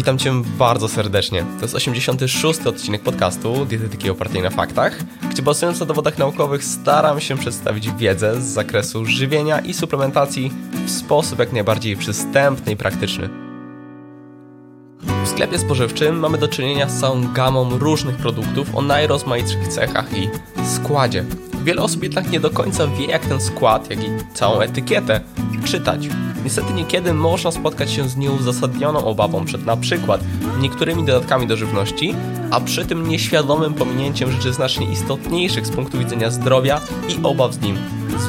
Witam Cię bardzo serdecznie. To jest 86. odcinek podcastu Dietetyki opartej na faktach, gdzie bazując na dowodach naukowych staram się przedstawić wiedzę z zakresu żywienia i suplementacji w sposób jak najbardziej przystępny i praktyczny. W sklepie spożywczym mamy do czynienia z całą gamą różnych produktów o najrozmaitszych cechach i składzie. Wiele osób jednak nie do końca wie, jak ten skład, jak i całą etykietę czytać. Niestety niekiedy można spotkać się z nieuzasadnioną obawą przed na przykład niektórymi dodatkami do żywności, a przy tym nieświadomym pominięciem rzeczy znacznie istotniejszych z punktu widzenia zdrowia i obaw z nim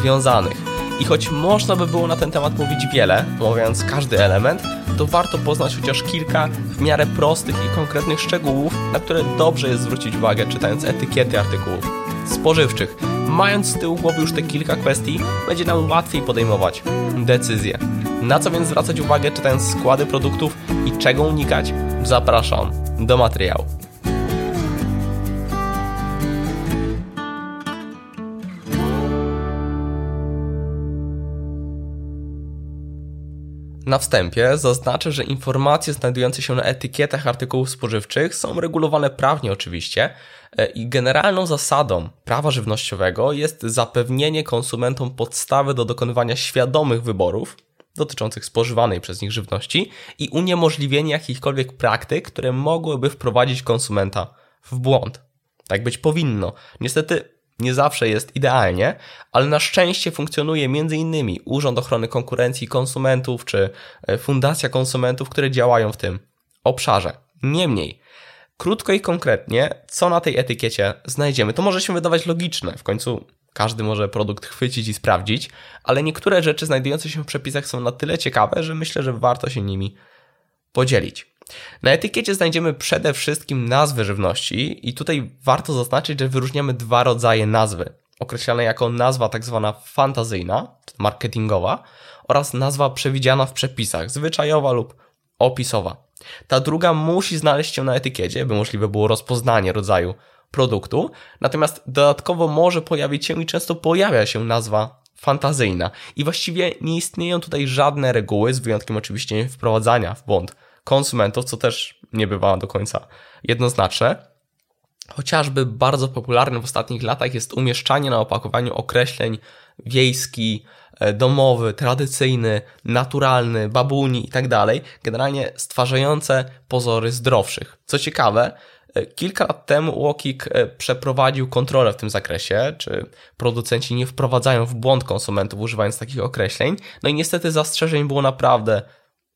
związanych. I choć można by było na ten temat mówić wiele, omawiając każdy element, to warto poznać chociaż kilka w miarę prostych i konkretnych szczegółów, na które dobrze jest zwrócić uwagę czytając etykiety artykułów spożywczych. Mając z tyłu głowy już te kilka kwestii, będzie nam łatwiej podejmować decyzje. Na co więc zwracać uwagę czytając składy produktów i czego unikać? Zapraszam do materiału. Na wstępie zaznaczę, że informacje znajdujące się na etykietach artykułów spożywczych są regulowane prawnie oczywiście e, i generalną zasadą prawa żywnościowego jest zapewnienie konsumentom podstawy do dokonywania świadomych wyborów dotyczących spożywanej przez nich żywności i uniemożliwienie jakichkolwiek praktyk, które mogłyby wprowadzić konsumenta w błąd. Tak być powinno. Niestety nie zawsze jest idealnie, ale na szczęście funkcjonuje m.in. Urząd Ochrony Konkurencji Konsumentów czy e, Fundacja Konsumentów, które działają w tym obszarze. Niemniej, krótko i konkretnie, co na tej etykiecie znajdziemy, to może się wydawać logiczne. W końcu każdy może produkt chwycić i sprawdzić, ale niektóre rzeczy znajdujące się w przepisach są na tyle ciekawe, że myślę, że warto się nimi podzielić. Na etykiecie znajdziemy przede wszystkim nazwy żywności i tutaj warto zaznaczyć, że wyróżniamy dwa rodzaje nazwy. Określane jako nazwa tak zwana fantazyjna, marketingowa oraz nazwa przewidziana w przepisach, zwyczajowa lub opisowa. Ta druga musi znaleźć się na etykiecie, by możliwe było rozpoznanie rodzaju produktu, natomiast dodatkowo może pojawić się i często pojawia się nazwa fantazyjna. I właściwie nie istnieją tutaj żadne reguły, z wyjątkiem oczywiście wprowadzania w błąd konsumentów, co też nie bywa do końca jednoznaczne. Chociażby bardzo popularnym w ostatnich latach jest umieszczanie na opakowaniu określeń wiejski, e, domowy, tradycyjny, naturalny, babuni itd. Tak generalnie stwarzające pozory zdrowszych. Co ciekawe, e, Kilka lat temu Łokik e, przeprowadził kontrolę w tym zakresie, czy producenci nie wprowadzają w błąd konsumentów używając takich określeń. No i niestety zastrzeżeń było naprawdę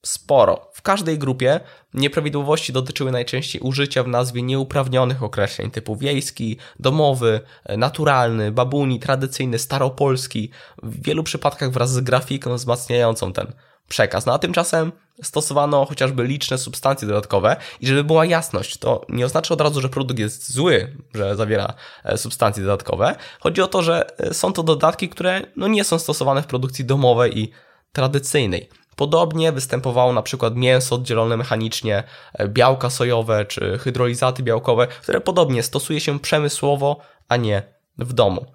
sporo. W każdej grupie nieprawidłowości dotyczyły najczęściej użycia w nazwie nieuprawnionych określeń typu wiejski, domowy, naturalny, babuni, tradycyjny, staropolski, w wielu przypadkach wraz z grafiką wzmacniającą ten przekaz. No a tymczasem stosowano chociażby liczne substancje dodatkowe i żeby była jasność, to nie oznacza od razu, że produkt jest zły, że zawiera e, substancje dodatkowe. Chodzi o to, że e, są to dodatki, które no nie są stosowane w produkcji domowej i tradycyjnej. Podobnie występowało na przykład mięso oddzielone mechanicznie, e, białka sojowe czy hydrolizaty białkowe, które podobnie stosuje się przemysłowo, a nie w domu.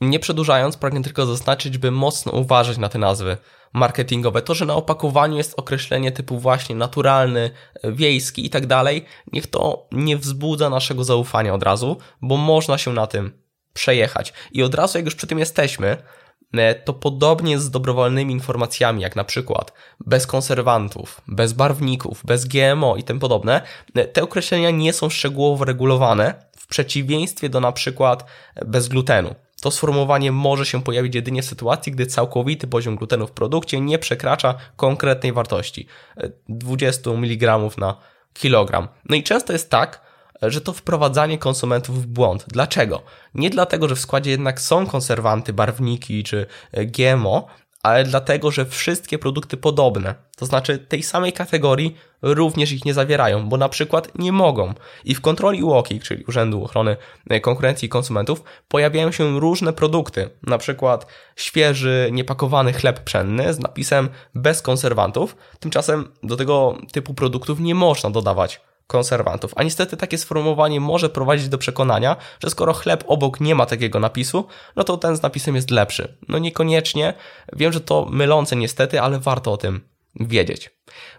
Nie przedłużając, pragnę tylko zaznaczyć, by mocno uważać na te nazwy marketingowe. To, że na opakowaniu jest określenie typu właśnie naturalny, e, wiejski i tak dalej, niech to nie wzbudza naszego zaufania od razu, bo można się na tym przejechać. I od razu, jak już przy tym jesteśmy, to podobnie z dobrowolnymi informacjami, jak na przykład bez konserwantów, bez barwników, bez GMO i tym podobne, e, te określenia nie są szczegółowo regulowane, w przeciwieństwie do na przykład bez glutenu. To sformułowanie może się pojawić jedynie w sytuacji, gdy całkowity poziom glutenu w produkcie nie przekracza konkretnej wartości 20 e, mg na kilogram. No i często jest tak, że to wprowadzanie konsumentów w błąd. Dlaczego? Nie dlatego, że w składzie jednak są konserwanty, barwniki czy e, GMO, ale dlatego, że wszystkie produkty podobne, to znaczy tej samej kategorii, również ich nie zawierają, bo na przykład nie mogą. I w kontroli UOKiK, czyli Urzędu Ochrony e, Konkurencji i Konsumentów, pojawiają się różne produkty, na przykład świeży, niepakowany chleb pszenny z napisem bez konserwantów. Tymczasem do tego typu produktów nie można dodawać konserwantów. A niestety takie sformułowanie może prowadzić do przekonania, że skoro chleb obok nie ma takiego napisu, no to ten z napisem jest lepszy. No niekoniecznie. Wiem, że to mylące niestety, ale warto o tym wiedzieć.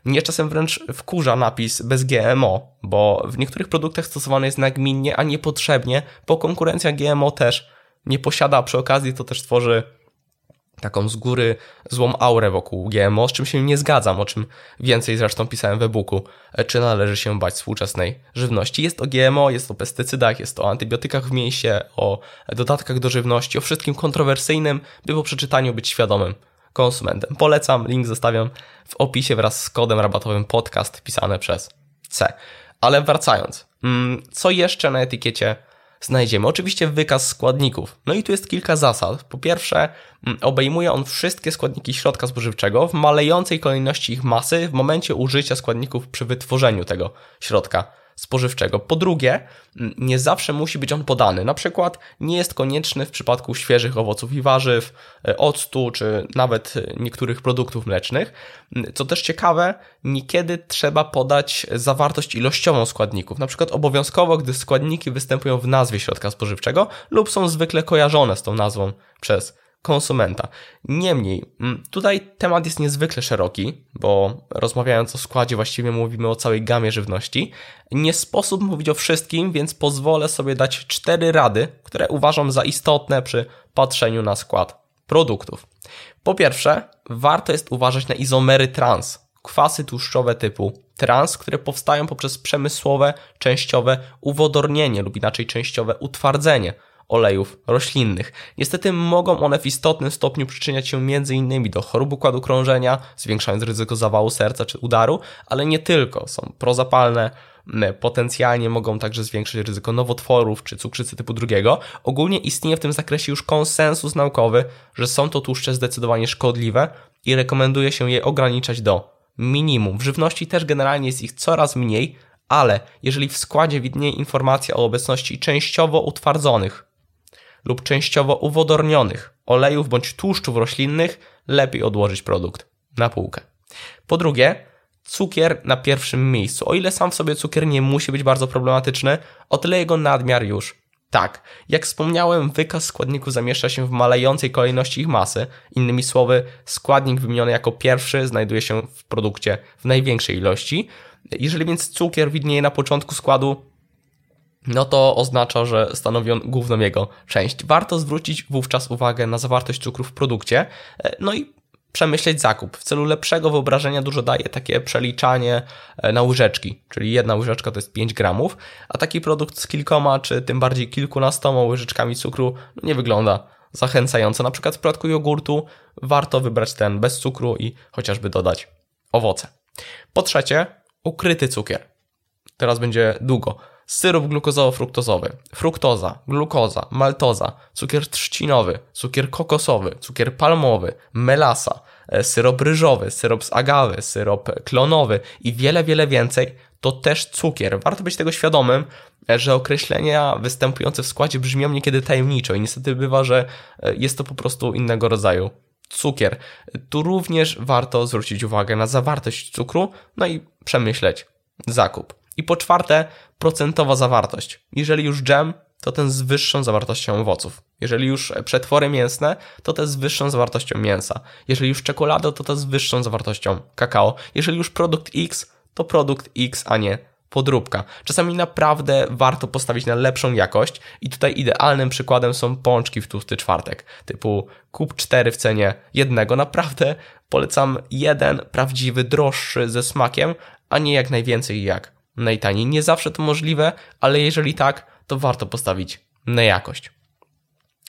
Mnie czasem wręcz wkurza napis bez GMO, bo w niektórych produktach stosowany jest nagminnie, a niepotrzebnie, bo konkurencja GMO też nie posiada, a przy okazji to też tworzy taką z góry złą aurę wokół GMO, z czym się nie zgadzam, o czym więcej zresztą pisałem w e-booku, czy należy się bać współczesnej żywności. Jest o GMO, jest o pestycydach, jest o antybiotykach w mięsie, o dodatkach do żywności, o wszystkim kontrowersyjnym, by po przeczytaniu być świadomym konsumentem. Polecam, link zostawiam w opisie wraz z kodem rabatowym podcast pisane przez C. Ale wracając, mm, co jeszcze na etykiecie znajdziemy? Oczywiście wykaz składników. No i tu jest kilka zasad. Po pierwsze, mm, obejmuje on wszystkie składniki środka spożywczego w malejącej kolejności ich masy w momencie użycia składników przy wytworzeniu tego środka spożywczego. Po drugie, nie zawsze musi być on podany. Na przykład nie jest konieczny w przypadku świeżych owoców i warzyw, e, octu czy nawet niektórych produktów mlecznych. Co też ciekawe, niekiedy trzeba podać zawartość ilościową składników. Na przykład obowiązkowo, gdy składniki występują w nazwie środka spożywczego lub są zwykle kojarzone z tą nazwą przez konsumenta. Niemniej, mm, tutaj temat jest niezwykle szeroki, bo rozmawiając o składzie, właściwie mówimy o całej gamie żywności. Nie sposób mówić o wszystkim, więc pozwolę sobie dać cztery rady, które uważam za istotne przy patrzeniu na skład produktów. Po pierwsze, warto jest uważać na izomery trans, kwasy tłuszczowe typu trans, które powstają poprzez przemysłowe, częściowe uwodornienie lub inaczej częściowe utwardzenie olejów roślinnych. Niestety mogą one w istotnym stopniu przyczyniać się m.in. do chorób układu krążenia, zwiększając ryzyko zawału serca czy udaru, ale nie tylko. Są prozapalne, potencjalnie mogą także zwiększyć ryzyko nowotworów czy cukrzycy typu drugiego. Ogólnie istnieje w tym zakresie już konsensus naukowy, że są to tłuszcze zdecydowanie szkodliwe i rekomenduje się je ograniczać do minimum. W żywności też generalnie jest ich coraz mniej, ale jeżeli w składzie widnieje informacja o obecności częściowo utwardzonych lub częściowo uwodornionych olejów bądź tłuszczów roślinnych, lepiej odłożyć produkt na półkę. Po drugie, cukier na pierwszym miejscu. O ile sam w sobie cukier nie musi być bardzo problematyczny, o tyle jego nadmiar już tak. Jak wspomniałem, wykaz składników zamieszcza się w malejącej kolejności ich masy. Innymi słowy, składnik wymieniony jako pierwszy znajduje się w produkcie w największej ilości. Jeżeli więc cukier widnieje na początku składu, no to oznacza, że stanowi on główną jego część. Warto zwrócić wówczas uwagę na zawartość cukru w produkcie, e, no i przemyśleć zakup. W celu lepszego wyobrażenia dużo daje takie przeliczanie e, na łyżeczki, czyli jedna łyżeczka to jest 5 gramów, a taki produkt z kilkoma, czy tym bardziej kilkunastoma łyżeczkami cukru no nie wygląda zachęcająco. Na przykład w przypadku jogurtu warto wybrać ten bez cukru i chociażby dodać owoce. Po trzecie, ukryty cukier. Teraz będzie długo syrop glukozowo-fruktozowy, fruktoza, glukoza, maltoza, cukier trzcinowy, cukier kokosowy, cukier palmowy, melasa, e, syrop ryżowy, syrop z agawy, syrop klonowy i wiele, wiele więcej, to też cukier. Warto być tego świadomym, e, że określenia występujące w składzie brzmią niekiedy tajemniczo i niestety bywa, że e, jest to po prostu innego rodzaju cukier. Tu również warto zwrócić uwagę na zawartość cukru, no i przemyśleć zakup. I po czwarte, procentowa zawartość. Jeżeli już dżem, to ten z wyższą zawartością owoców. Jeżeli już przetwory mięsne, to te z wyższą zawartością mięsa. Jeżeli już czekolada, to te z wyższą zawartością kakao. Jeżeli już produkt X, to produkt X, a nie podróbka. Czasami naprawdę warto postawić na lepszą jakość i tutaj idealnym przykładem są pączki w tłusty czwartek, typu kup 4 w cenie jednego. Naprawdę polecam jeden prawdziwy, droższy ze smakiem, a nie jak najwięcej jak najtaniej. Nie zawsze to możliwe, ale jeżeli tak, to warto postawić na jakość.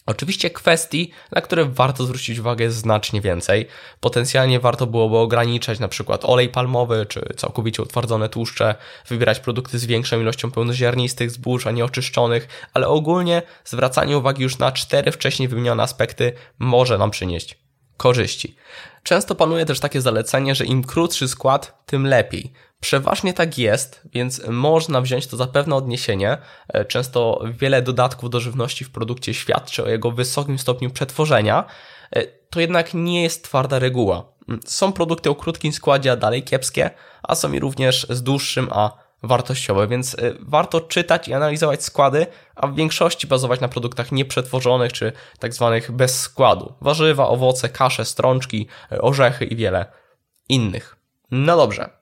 Oczywiście kwestii, na które warto zwrócić uwagę jest znacznie więcej. Potencjalnie warto byłoby ograniczać na przykład olej palmowy czy całkowicie utwardzone tłuszcze, wybierać produkty z większą ilością pełnoziarnistych zbóż, a nie oczyszczonych, ale ogólnie zwracanie uwagi już na cztery wcześniej wymienione aspekty może nam przynieść korzyści. Często panuje też takie zalecenie, że im krótszy skład, tym lepiej. Przeważnie tak jest, więc można wziąć to za pewne odniesienie. E, często wiele dodatków do żywności w produkcie świadczy o jego wysokim stopniu przetworzenia. E, to jednak nie jest twarda reguła. Są produkty o krótkim składzie, a dalej kiepskie, a są i również z dłuższym, a wartościowe, więc e, warto czytać i analizować składy, a w większości bazować na produktach nieprzetworzonych czy tak zwanych bez składu. Warzywa, owoce, kasze, strączki, orzechy i wiele innych. No dobrze.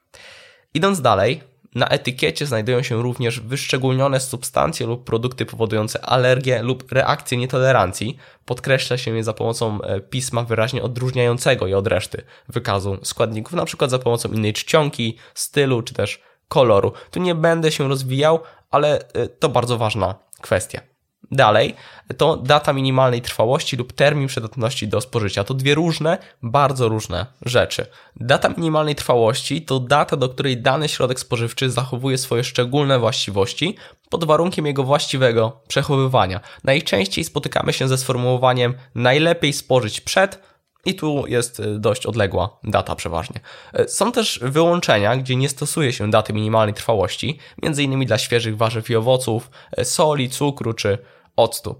Idąc dalej, na etykiecie znajdują się również wyszczególnione substancje lub produkty powodujące alergię lub reakcję nietolerancji. Podkreśla się je za pomocą e, pisma wyraźnie odróżniającego je od reszty wykazu składników, na przykład za pomocą innej czcionki, stylu czy też koloru. Tu nie będę się rozwijał, ale e, to bardzo ważna kwestia. Dalej, to data minimalnej trwałości lub termin przydatności do spożycia. To dwie różne, bardzo różne rzeczy. Data minimalnej trwałości to data, do której dany środek spożywczy zachowuje swoje szczególne właściwości pod warunkiem jego właściwego przechowywania. Najczęściej spotykamy się ze sformułowaniem najlepiej spożyć przed, i tu jest dość odległa data przeważnie. Są też wyłączenia, gdzie nie stosuje się daty minimalnej trwałości, m.in. dla świeżych warzyw i owoców, soli, cukru czy octu.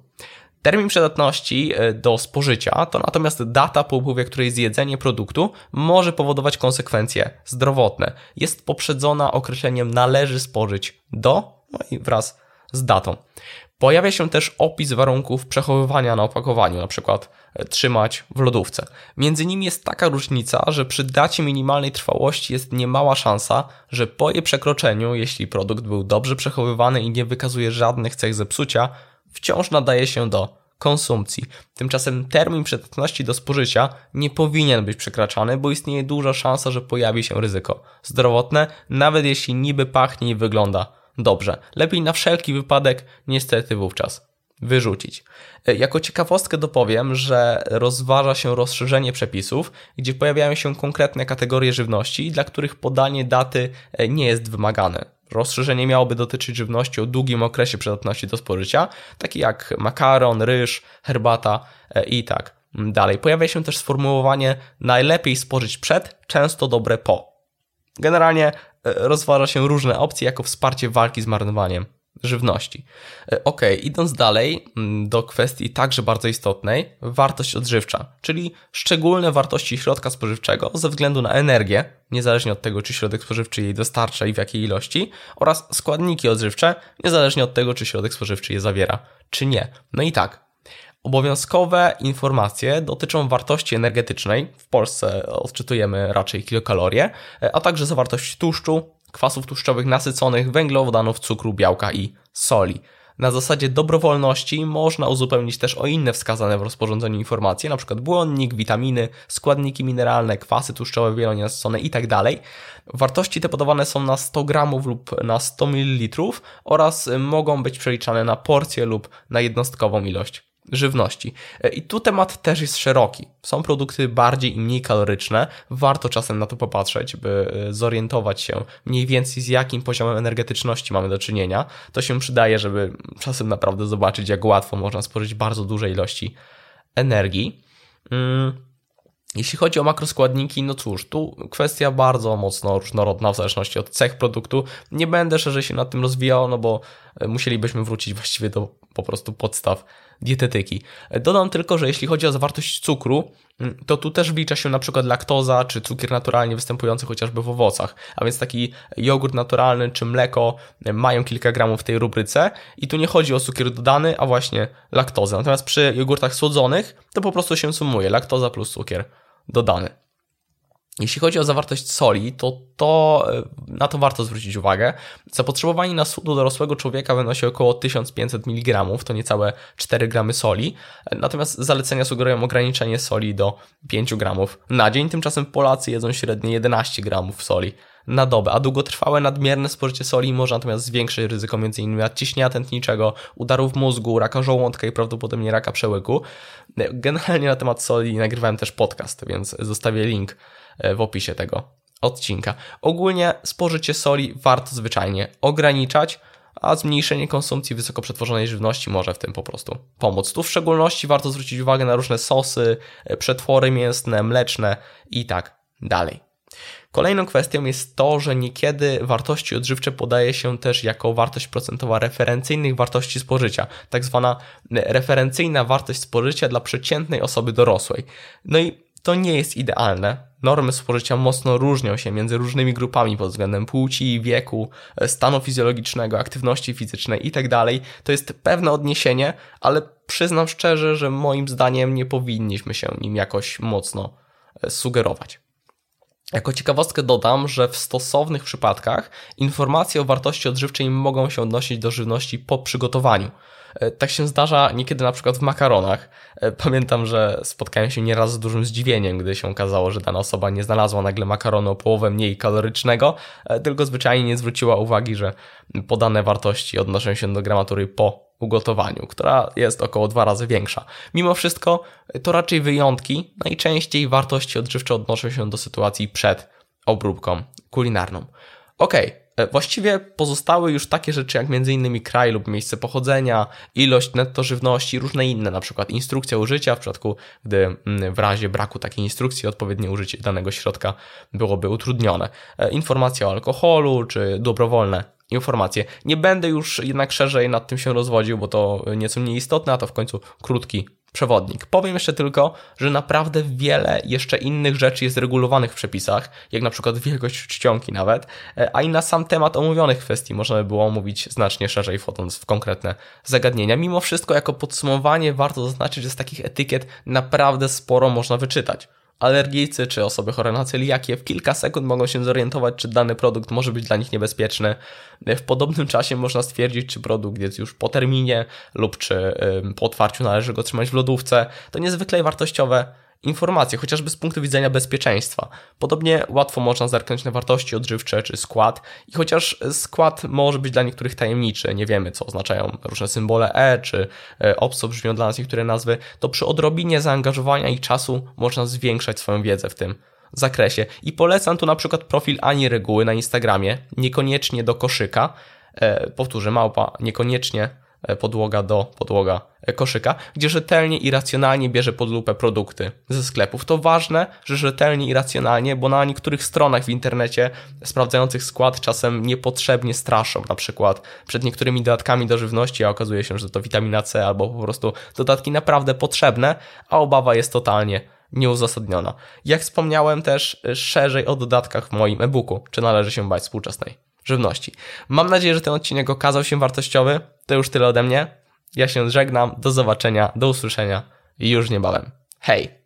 Termin przydatności e, do spożycia to natomiast data, po upływie której zjedzenie produktu może powodować konsekwencje zdrowotne. Jest poprzedzona określeniem należy spożyć do, no i wraz z datą. Pojawia się też opis warunków przechowywania na opakowaniu, na przykład e, trzymać w lodówce. Między nimi jest taka różnica, że przy dacie minimalnej trwałości jest niemała szansa, że po jej przekroczeniu, jeśli produkt był dobrze przechowywany i nie wykazuje żadnych cech zepsucia, wciąż nadaje się do konsumpcji. Tymczasem termin przydatności do spożycia nie powinien być przekraczany, bo istnieje duża szansa, że pojawi się ryzyko zdrowotne, nawet jeśli niby pachnie i wygląda dobrze. Lepiej na wszelki wypadek niestety wówczas wyrzucić. E, jako ciekawostkę dopowiem, że rozważa się rozszerzenie przepisów, gdzie pojawiają się konkretne kategorie żywności, dla których podanie daty e, nie jest wymagane. Rozszerzenie miałoby dotyczyć żywności o długim okresie przydatności do spożycia, takie jak makaron, ryż, herbata e, i tak dalej. Pojawia się też sformułowanie najlepiej spożyć przed, często dobre po. Generalnie e, rozważa się różne opcje jako wsparcie walki z marnowaniem żywności. E, ok, idąc dalej mm, do kwestii także bardzo istotnej, wartość odżywcza, czyli szczególne wartości środka spożywczego ze względu na energię, niezależnie od tego, czy środek spożywczy jej dostarcza i w jakiej ilości, oraz składniki odżywcze, niezależnie od tego, czy środek spożywczy je zawiera, czy nie. No i tak, Obowiązkowe informacje dotyczą wartości energetycznej. W Polsce odczytujemy raczej kilokalorie, e, a także zawartość tłuszczu, kwasów tłuszczowych nasyconych, węglowodanów, cukru, białka i soli. Na zasadzie dobrowolności można uzupełnić też o inne wskazane w rozporządzeniu informacje, np. błonnik, witaminy, składniki mineralne, kwasy tłuszczowe wielonienasycone itd. Tak Wartości te podawane są na 100 gramów lub na 100 ml oraz mogą być przeliczane na porcję lub na jednostkową ilość żywności. E, I tu temat też jest szeroki. Są produkty bardziej i mniej kaloryczne. Warto czasem na to popatrzeć, by e, zorientować się mniej więcej z jakim poziomem energetyczności mamy do czynienia. To się przydaje, żeby czasem naprawdę zobaczyć, jak łatwo można spożyć bardzo duże ilości energii. Mm. Jeśli chodzi o makroskładniki, no cóż, tu kwestia bardzo mocno różnorodna w zależności od cech produktu. Nie będę szerzej się nad tym rozwijał, no bo e, musielibyśmy wrócić właściwie do po prostu podstaw dietetyki. Dodam tylko, że jeśli chodzi o zawartość cukru, mm, to tu też wlicza się na przykład laktoza czy cukier naturalnie występujący chociażby w owocach. A więc taki jogurt naturalny czy mleko mają kilka gramów w tej rubryce i tu nie chodzi o cukier dodany, a właśnie laktozę. Natomiast przy jogurtach słodzonych to po prostu się sumuje laktoza plus cukier dodany. Jeśli chodzi o zawartość soli, to, to e, na to warto zwrócić uwagę. Zapotrzebowanie na sód do dorosłego człowieka wynosi około 1500 mg, to niecałe 4 gramy soli. Natomiast zalecenia sugerują ograniczenie soli do 5 gramów na dzień. Tymczasem Polacy jedzą średnio 11 gramów soli na dobę, a długotrwałe nadmierne spożycie soli może natomiast zwiększyć ryzyko m.in. nadciśnienia tętniczego, udarów mózgu, raka żołądka i prawdopodobnie raka przełyku. Generalnie na temat soli nagrywałem też podcast, więc zostawię link E, w opisie tego odcinka. Ogólnie spożycie soli warto zwyczajnie ograniczać, a zmniejszenie konsumpcji wysoko przetworzonej żywności może w tym po prostu pomóc. Tu w szczególności warto zwrócić uwagę na różne sosy, e, przetwory mięsne, mleczne i tak dalej. Kolejną kwestią jest to, że niekiedy wartości odżywcze podaje się też jako wartość procentowa referencyjnych wartości spożycia, tak zwana referencyjna wartość spożycia dla przeciętnej osoby dorosłej. No i to nie jest idealne. Normy spożycia mocno różnią się między różnymi grupami pod względem płci, wieku, stanu fizjologicznego, aktywności fizycznej itd. Tak to jest pewne odniesienie, ale przyznam szczerze, że moim zdaniem nie powinniśmy się nim jakoś mocno e, sugerować. Jako ciekawostkę dodam, że w stosownych przypadkach informacje o wartości odżywczej mogą się odnosić do żywności po przygotowaniu. E, tak się zdarza niekiedy na przykład w makaronach. E, pamiętam, że spotkałem się nieraz z dużym zdziwieniem, gdy się okazało, że dana osoba nie znalazła nagle makaronu o połowę mniej kalorycznego, e, tylko zwyczajnie nie zwróciła uwagi, że podane wartości odnoszą się do gramatury po ugotowaniu, która jest około dwa razy większa. Mimo wszystko to raczej wyjątki. Najczęściej wartości odżywcze odnoszą się do sytuacji przed obróbką kulinarną. Okay. E, właściwie pozostały już takie rzeczy jak m.in. kraj lub miejsce pochodzenia, ilość netto żywności, różne inne, na przykład instrukcja użycia, w przypadku gdy mm, w razie braku takiej instrukcji odpowiednie użycie danego środka byłoby utrudnione. E, informacja o alkoholu czy dobrowolne informacje. Nie będę już jednak szerzej nad tym się rozwodził, bo to nieco mniej istotne, a to w końcu krótki przewodnik. Powiem jeszcze tylko, że naprawdę wiele jeszcze innych rzeczy jest regulowanych w przepisach, jak na przykład wielkość czcionki nawet, e, a i na sam temat omówionych kwestii można by było omówić znacznie szerzej, wchodząc w konkretne zagadnienia. Mimo wszystko, jako podsumowanie warto zaznaczyć, że z takich etykiet naprawdę sporo można wyczytać. Alergijcy czy osoby chore na celiakię w kilka sekund mogą się zorientować, czy dany produkt może być dla nich niebezpieczny. W podobnym czasie można stwierdzić, czy produkt jest już po terminie lub czy po otwarciu należy go trzymać w lodówce. To niezwykle wartościowe informacje, chociażby z punktu widzenia bezpieczeństwa. Podobnie łatwo można zerknąć na wartości odżywcze czy skład i chociaż skład może być dla niektórych tajemniczy, nie wiemy co oznaczają różne symbole E czy e, obco brzmią dla nas niektóre nazwy, to przy odrobinie zaangażowania i czasu można zwiększać swoją wiedzę w tym zakresie. I polecam tu na przykład profil Ani Reguły na Instagramie, niekoniecznie do koszyka, e, powtórzę, małpa, niekoniecznie podłoga do podłoga e, koszyka, gdzie rzetelnie i racjonalnie bierze pod lupę produkty ze sklepów. To ważne, że rzetelnie i racjonalnie, bo na niektórych stronach w internecie sprawdzających skład czasem niepotrzebnie straszą, na przykład przed niektórymi dodatkami do żywności, a okazuje się, że to witamina C albo po prostu dodatki naprawdę potrzebne, a obawa jest totalnie nieuzasadniona. Jak wspomniałem też e, szerzej o dodatkach w moim e-booku, czy należy się bać współczesnej żywności. Mam nadzieję, że ten odcinek okazał się wartościowy. To już tyle ode mnie. Ja się żegnam. Do zobaczenia, do usłyszenia już niebawem. Hej!